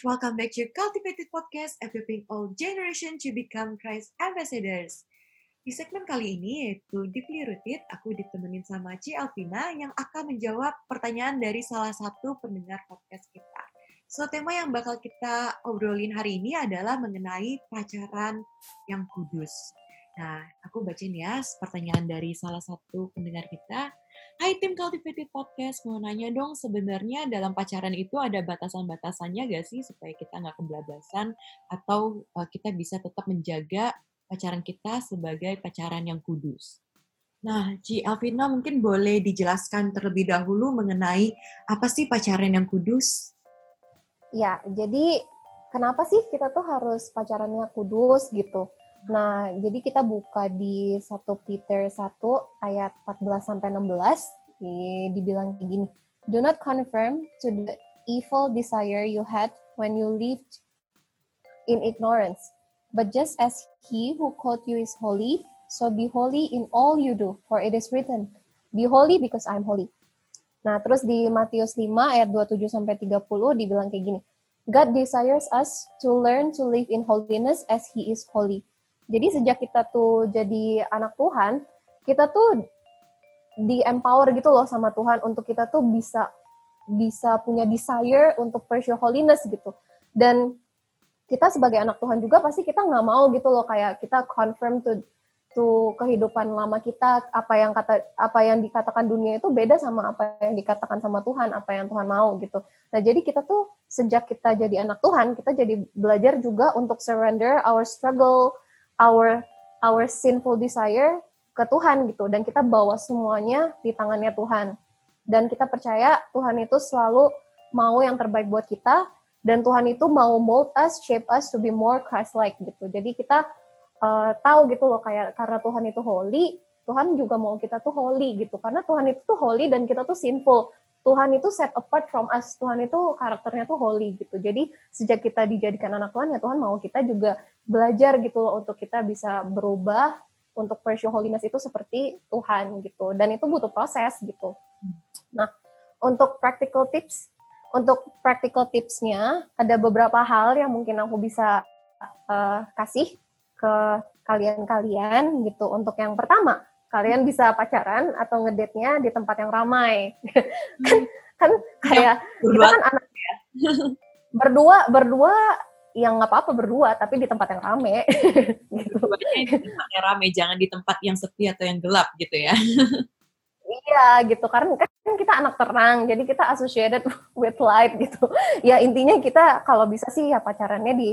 Welcome back to Cultivated Podcast, equipping all generation to become Christ ambassadors. Di segmen kali ini yaitu Deeply Rooted, aku ditemenin sama Ci Alvina yang akan menjawab pertanyaan dari salah satu pendengar podcast kita. So, tema yang bakal kita obrolin hari ini adalah mengenai pacaran yang kudus. Nah, aku bacain ya pertanyaan dari salah satu pendengar kita. Hai tim Cultivated Podcast, mau nanya dong sebenarnya dalam pacaran itu ada batasan-batasannya gak sih supaya kita nggak kebablasan atau uh, kita bisa tetap menjaga pacaran kita sebagai pacaran yang kudus? Nah, Ci Alvina mungkin boleh dijelaskan terlebih dahulu mengenai apa sih pacaran yang kudus? Ya, jadi kenapa sih kita tuh harus pacarannya kudus gitu? Nah, jadi kita buka di 1 Peter 1 ayat 14 sampai 16 dibilang kayak gini. Do not confirm to the evil desire you had when you lived in ignorance, but just as he who called you is holy, so be holy in all you do, for it is written, be holy because I'm holy. Nah, terus di Matius 5 ayat 27 sampai 30 dibilang kayak gini. God desires us to learn to live in holiness as he is holy. Jadi sejak kita tuh jadi anak Tuhan, kita tuh di empower gitu loh sama Tuhan untuk kita tuh bisa bisa punya desire untuk pursue holiness gitu. Dan kita sebagai anak Tuhan juga pasti kita nggak mau gitu loh kayak kita confirm to to kehidupan lama kita apa yang kata apa yang dikatakan dunia itu beda sama apa yang dikatakan sama Tuhan apa yang Tuhan mau gitu nah jadi kita tuh sejak kita jadi anak Tuhan kita jadi belajar juga untuk surrender our struggle our our sinful desire ke Tuhan gitu dan kita bawa semuanya di tangannya Tuhan dan kita percaya Tuhan itu selalu mau yang terbaik buat kita dan Tuhan itu mau mold us, shape us to be more Christ-like gitu. Jadi kita uh, tahu gitu loh kayak karena Tuhan itu holy, Tuhan juga mau kita tuh holy gitu. Karena Tuhan itu tuh holy dan kita tuh sinful. Tuhan itu set apart from us. Tuhan itu karakternya tuh holy gitu. Jadi sejak kita dijadikan anak Tuhan ya Tuhan mau kita juga belajar gitu loh untuk kita bisa berubah untuk pursue holiness itu seperti Tuhan gitu. Dan itu butuh proses gitu. Nah, untuk practical tips, untuk practical tipsnya ada beberapa hal yang mungkin aku bisa uh, kasih ke kalian-kalian gitu. Untuk yang pertama, kalian bisa pacaran atau ngedate-nya di tempat yang ramai. kan kan kayak kita kan anak ya. berdua berdua yang nggak apa-apa berdua tapi di tempat yang rame gitu. di tempat yang rame jangan di tempat yang sepi atau yang gelap gitu ya Iya gitu karena kan kita anak terang jadi kita associated with light gitu. Ya intinya kita kalau bisa sih ya pacarannya di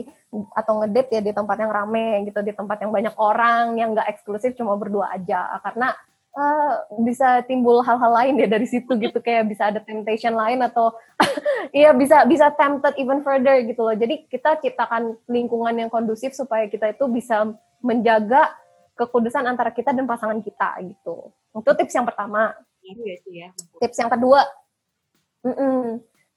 atau ngedate ya di tempat yang rame gitu di tempat yang banyak orang yang nggak eksklusif cuma berdua aja karena uh, bisa timbul hal-hal lain ya dari situ gitu kayak bisa ada temptation lain atau iya bisa bisa tempted even further gitu loh. Jadi kita ciptakan lingkungan yang kondusif supaya kita itu bisa menjaga kekudusan antara kita dan pasangan kita gitu. Itu tips yang pertama. Iya sih ya. Tips yang kedua, mm -mm.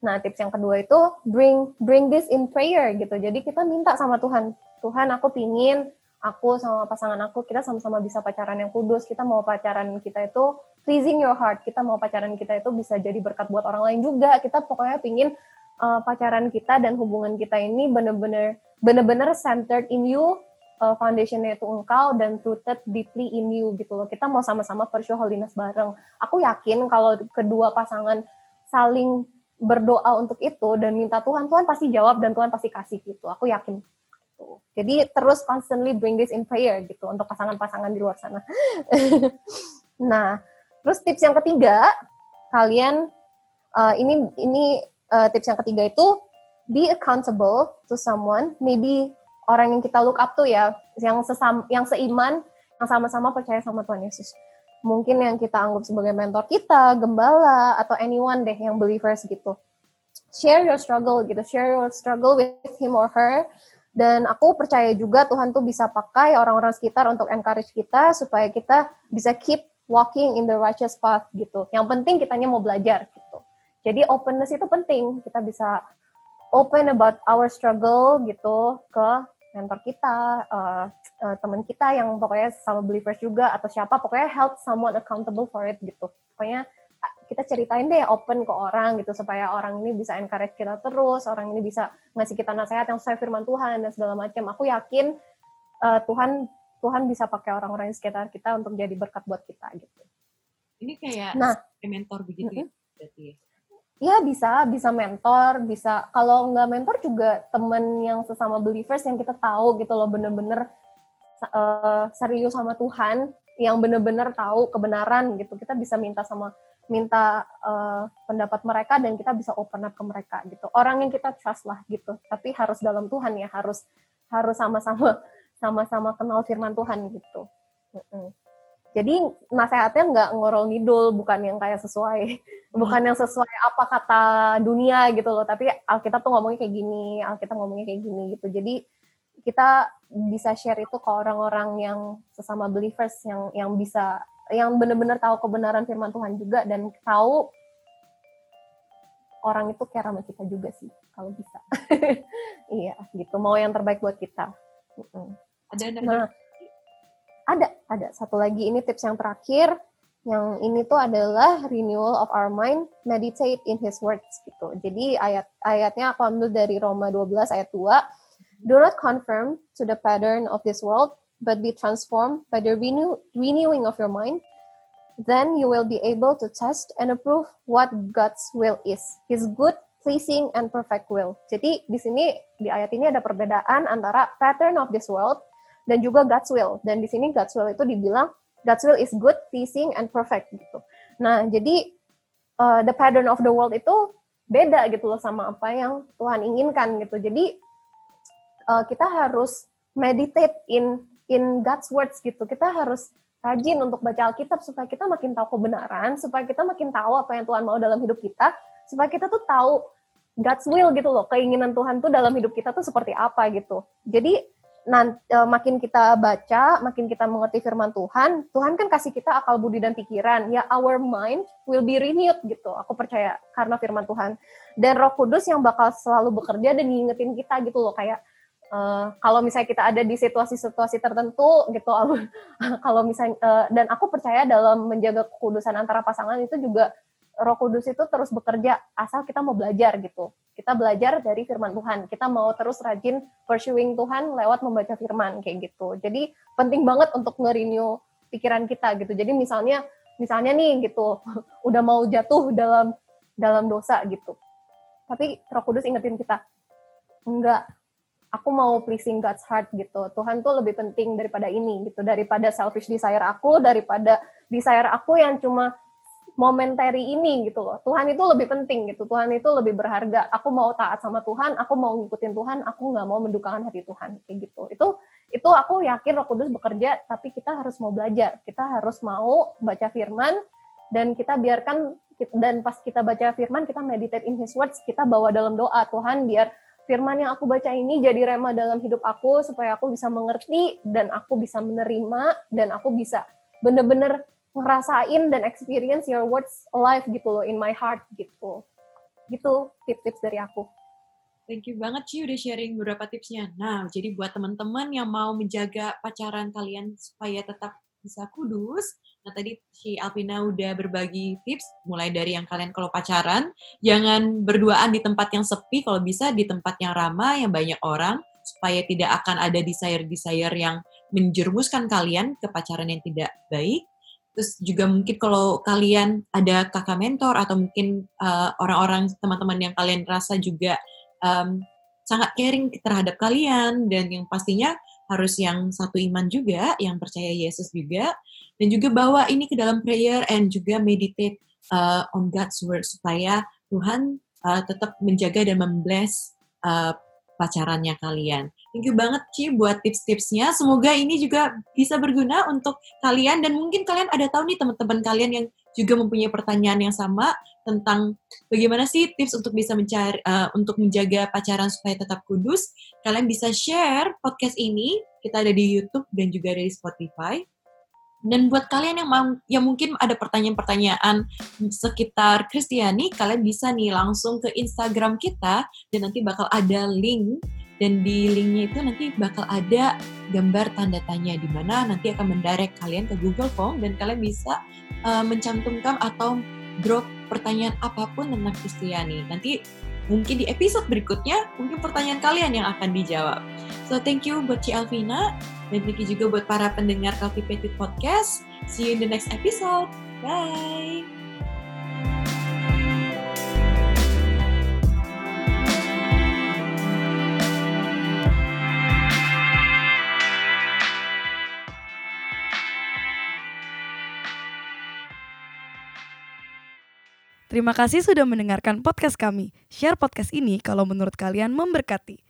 nah tips yang kedua itu bring bring this in prayer gitu. Jadi kita minta sama Tuhan, Tuhan aku pingin aku sama pasangan aku kita sama-sama bisa pacaran yang kudus. Kita mau pacaran kita itu pleasing your heart. Kita mau pacaran kita itu bisa jadi berkat buat orang lain juga. Kita pokoknya pingin uh, pacaran kita dan hubungan kita ini bener-bener bener-bener centered in you uh, foundationnya itu engkau dan rooted deeply in you gitu loh. Kita mau sama-sama pursue holiness bareng. Aku yakin kalau kedua pasangan saling berdoa untuk itu dan minta Tuhan, Tuhan pasti jawab dan Tuhan pasti kasih gitu. Aku yakin. Gitu. Jadi terus constantly bring this in prayer gitu untuk pasangan-pasangan di luar sana. nah, terus tips yang ketiga, kalian uh, ini ini uh, tips yang ketiga itu be accountable to someone, maybe orang yang kita look up tuh ya, yang sesam, yang seiman, yang sama-sama percaya sama Tuhan Yesus. Mungkin yang kita anggap sebagai mentor kita, gembala, atau anyone deh yang believers gitu. Share your struggle gitu, share your struggle with him or her. Dan aku percaya juga Tuhan tuh bisa pakai orang-orang sekitar untuk encourage kita supaya kita bisa keep walking in the righteous path gitu. Yang penting kitanya mau belajar gitu. Jadi openness itu penting. Kita bisa open about our struggle gitu ke mentor kita, uh, uh, teman kita yang pokoknya sama believers juga atau siapa, pokoknya help someone accountable for it gitu. Pokoknya kita ceritain deh open ke orang gitu supaya orang ini bisa encourage kita terus, orang ini bisa ngasih kita nasihat yang sesuai firman Tuhan dan segala macam. Aku yakin uh, Tuhan Tuhan bisa pakai orang-orang di sekitar kita untuk jadi berkat buat kita gitu. Ini kayak nah, mentor begitu mm -hmm. ya berarti ya? Ya bisa, bisa mentor, bisa kalau nggak mentor juga temen yang sesama believers yang kita tahu gitu loh bener-bener uh, serius sama Tuhan, yang bener-bener tahu kebenaran gitu. Kita bisa minta sama minta uh, pendapat mereka dan kita bisa open up ke mereka gitu. Orang yang kita trust lah gitu. Tapi harus dalam Tuhan ya, harus harus sama-sama sama-sama kenal firman Tuhan gitu. Mm -mm. Jadi nasihatnya nggak ngorol ngidul, bukan yang kayak sesuai, bukan yang sesuai apa kata dunia gitu loh. Tapi Alkitab tuh ngomongnya kayak gini, Alkitab ngomongnya kayak gini gitu. Jadi kita bisa share itu ke orang-orang yang sesama believers yang yang bisa yang benar-benar tahu kebenaran firman Tuhan juga dan tahu orang itu care sama kita juga sih kalau bisa. iya, gitu. Mau yang terbaik buat kita. Ada nah, ada ada. Satu lagi ini tips yang terakhir. Yang ini tuh adalah renewal of our mind meditate in his words gitu. Jadi ayat ayatnya aku ambil dari Roma 12 ayat 2 do not conform to the pattern of this world but be transformed by the renew, renewing of your mind. Then you will be able to test and approve what God's will is his good pleasing and perfect will. Jadi di sini di ayat ini ada perbedaan antara pattern of this world dan juga God's will. Dan di sini God's will itu dibilang God's will is good, pleasing, and perfect gitu. Nah, jadi uh, the pattern of the world itu beda gitu loh sama apa yang Tuhan inginkan gitu. Jadi uh, kita harus meditate in in God's words gitu. Kita harus rajin untuk baca Alkitab supaya kita makin tahu kebenaran, supaya kita makin tahu apa yang Tuhan mau dalam hidup kita, supaya kita tuh tahu God's will gitu loh, keinginan Tuhan tuh dalam hidup kita tuh seperti apa gitu. Jadi nanti, e, makin kita baca, makin kita mengerti firman Tuhan, Tuhan kan kasih kita akal budi dan pikiran. Ya our mind will be renewed gitu. Aku percaya karena firman Tuhan. Dan Roh Kudus yang bakal selalu bekerja dan ngingetin kita gitu loh kayak uh, kalau misalnya kita ada di situasi-situasi tertentu gitu kalau misalnya uh, dan aku percaya dalam menjaga kekudusan antara pasangan itu juga Roh Kudus itu terus bekerja asal kita mau belajar gitu. Kita belajar dari firman Tuhan. Kita mau terus rajin pursuing Tuhan lewat membaca firman kayak gitu. Jadi penting banget untuk nge-renew pikiran kita gitu. Jadi misalnya misalnya nih gitu, udah mau jatuh dalam dalam dosa gitu. Tapi Roh Kudus ingetin kita, enggak, aku mau pleasing God's heart gitu. Tuhan tuh lebih penting daripada ini gitu, daripada selfish desire aku, daripada desire aku yang cuma momentary ini gitu loh. Tuhan itu lebih penting gitu. Tuhan itu lebih berharga. Aku mau taat sama Tuhan, aku mau ngikutin Tuhan, aku nggak mau mendukakan hati Tuhan kayak gitu. Itu itu aku yakin Roh Kudus bekerja, tapi kita harus mau belajar. Kita harus mau baca firman dan kita biarkan dan pas kita baca firman kita meditate in his words, kita bawa dalam doa Tuhan biar firman yang aku baca ini jadi rema dalam hidup aku supaya aku bisa mengerti dan aku bisa menerima dan aku bisa bener-bener ngerasain dan experience your words alive gitu loh in my heart gitu. Gitu tips-tips dari aku. Thank you banget sih udah sharing beberapa tipsnya. Nah, jadi buat teman-teman yang mau menjaga pacaran kalian supaya tetap bisa kudus, nah tadi si Alvina udah berbagi tips, mulai dari yang kalian kalau pacaran, jangan berduaan di tempat yang sepi, kalau bisa di tempat yang ramai, yang banyak orang, supaya tidak akan ada desire-desire yang menjerumuskan kalian ke pacaran yang tidak baik. Terus juga mungkin kalau kalian ada kakak mentor atau mungkin uh, orang-orang teman-teman yang kalian rasa juga um, sangat caring terhadap kalian dan yang pastinya harus yang satu iman juga, yang percaya Yesus juga, dan juga bawa ini ke dalam prayer and juga meditate uh, on God's word supaya Tuhan uh, tetap menjaga dan membless uh, pacarannya kalian. Thank you banget Ci buat tips-tipsnya. Semoga ini juga bisa berguna untuk kalian dan mungkin kalian ada tahu nih teman-teman kalian yang juga mempunyai pertanyaan yang sama tentang bagaimana sih tips untuk bisa mencari uh, untuk menjaga pacaran supaya tetap kudus. Kalian bisa share podcast ini. Kita ada di YouTube dan juga ada di Spotify. Dan buat kalian yang yang mungkin ada pertanyaan-pertanyaan sekitar Kristiani, kalian bisa nih langsung ke Instagram kita dan nanti bakal ada link dan di linknya itu nanti bakal ada gambar tanda tanya di mana nanti akan mendirect kalian ke Google Form dan kalian bisa uh, mencantumkan atau drop pertanyaan apa pun tentang Kristiani. Nanti mungkin di episode berikutnya, mungkin pertanyaan kalian yang akan dijawab. So thank you buat Ci Alvina, dan thank you juga buat para pendengar Cultivated Podcast. See you in the next episode. Bye! Terima kasih sudah mendengarkan podcast kami. Share podcast ini kalau menurut kalian memberkati.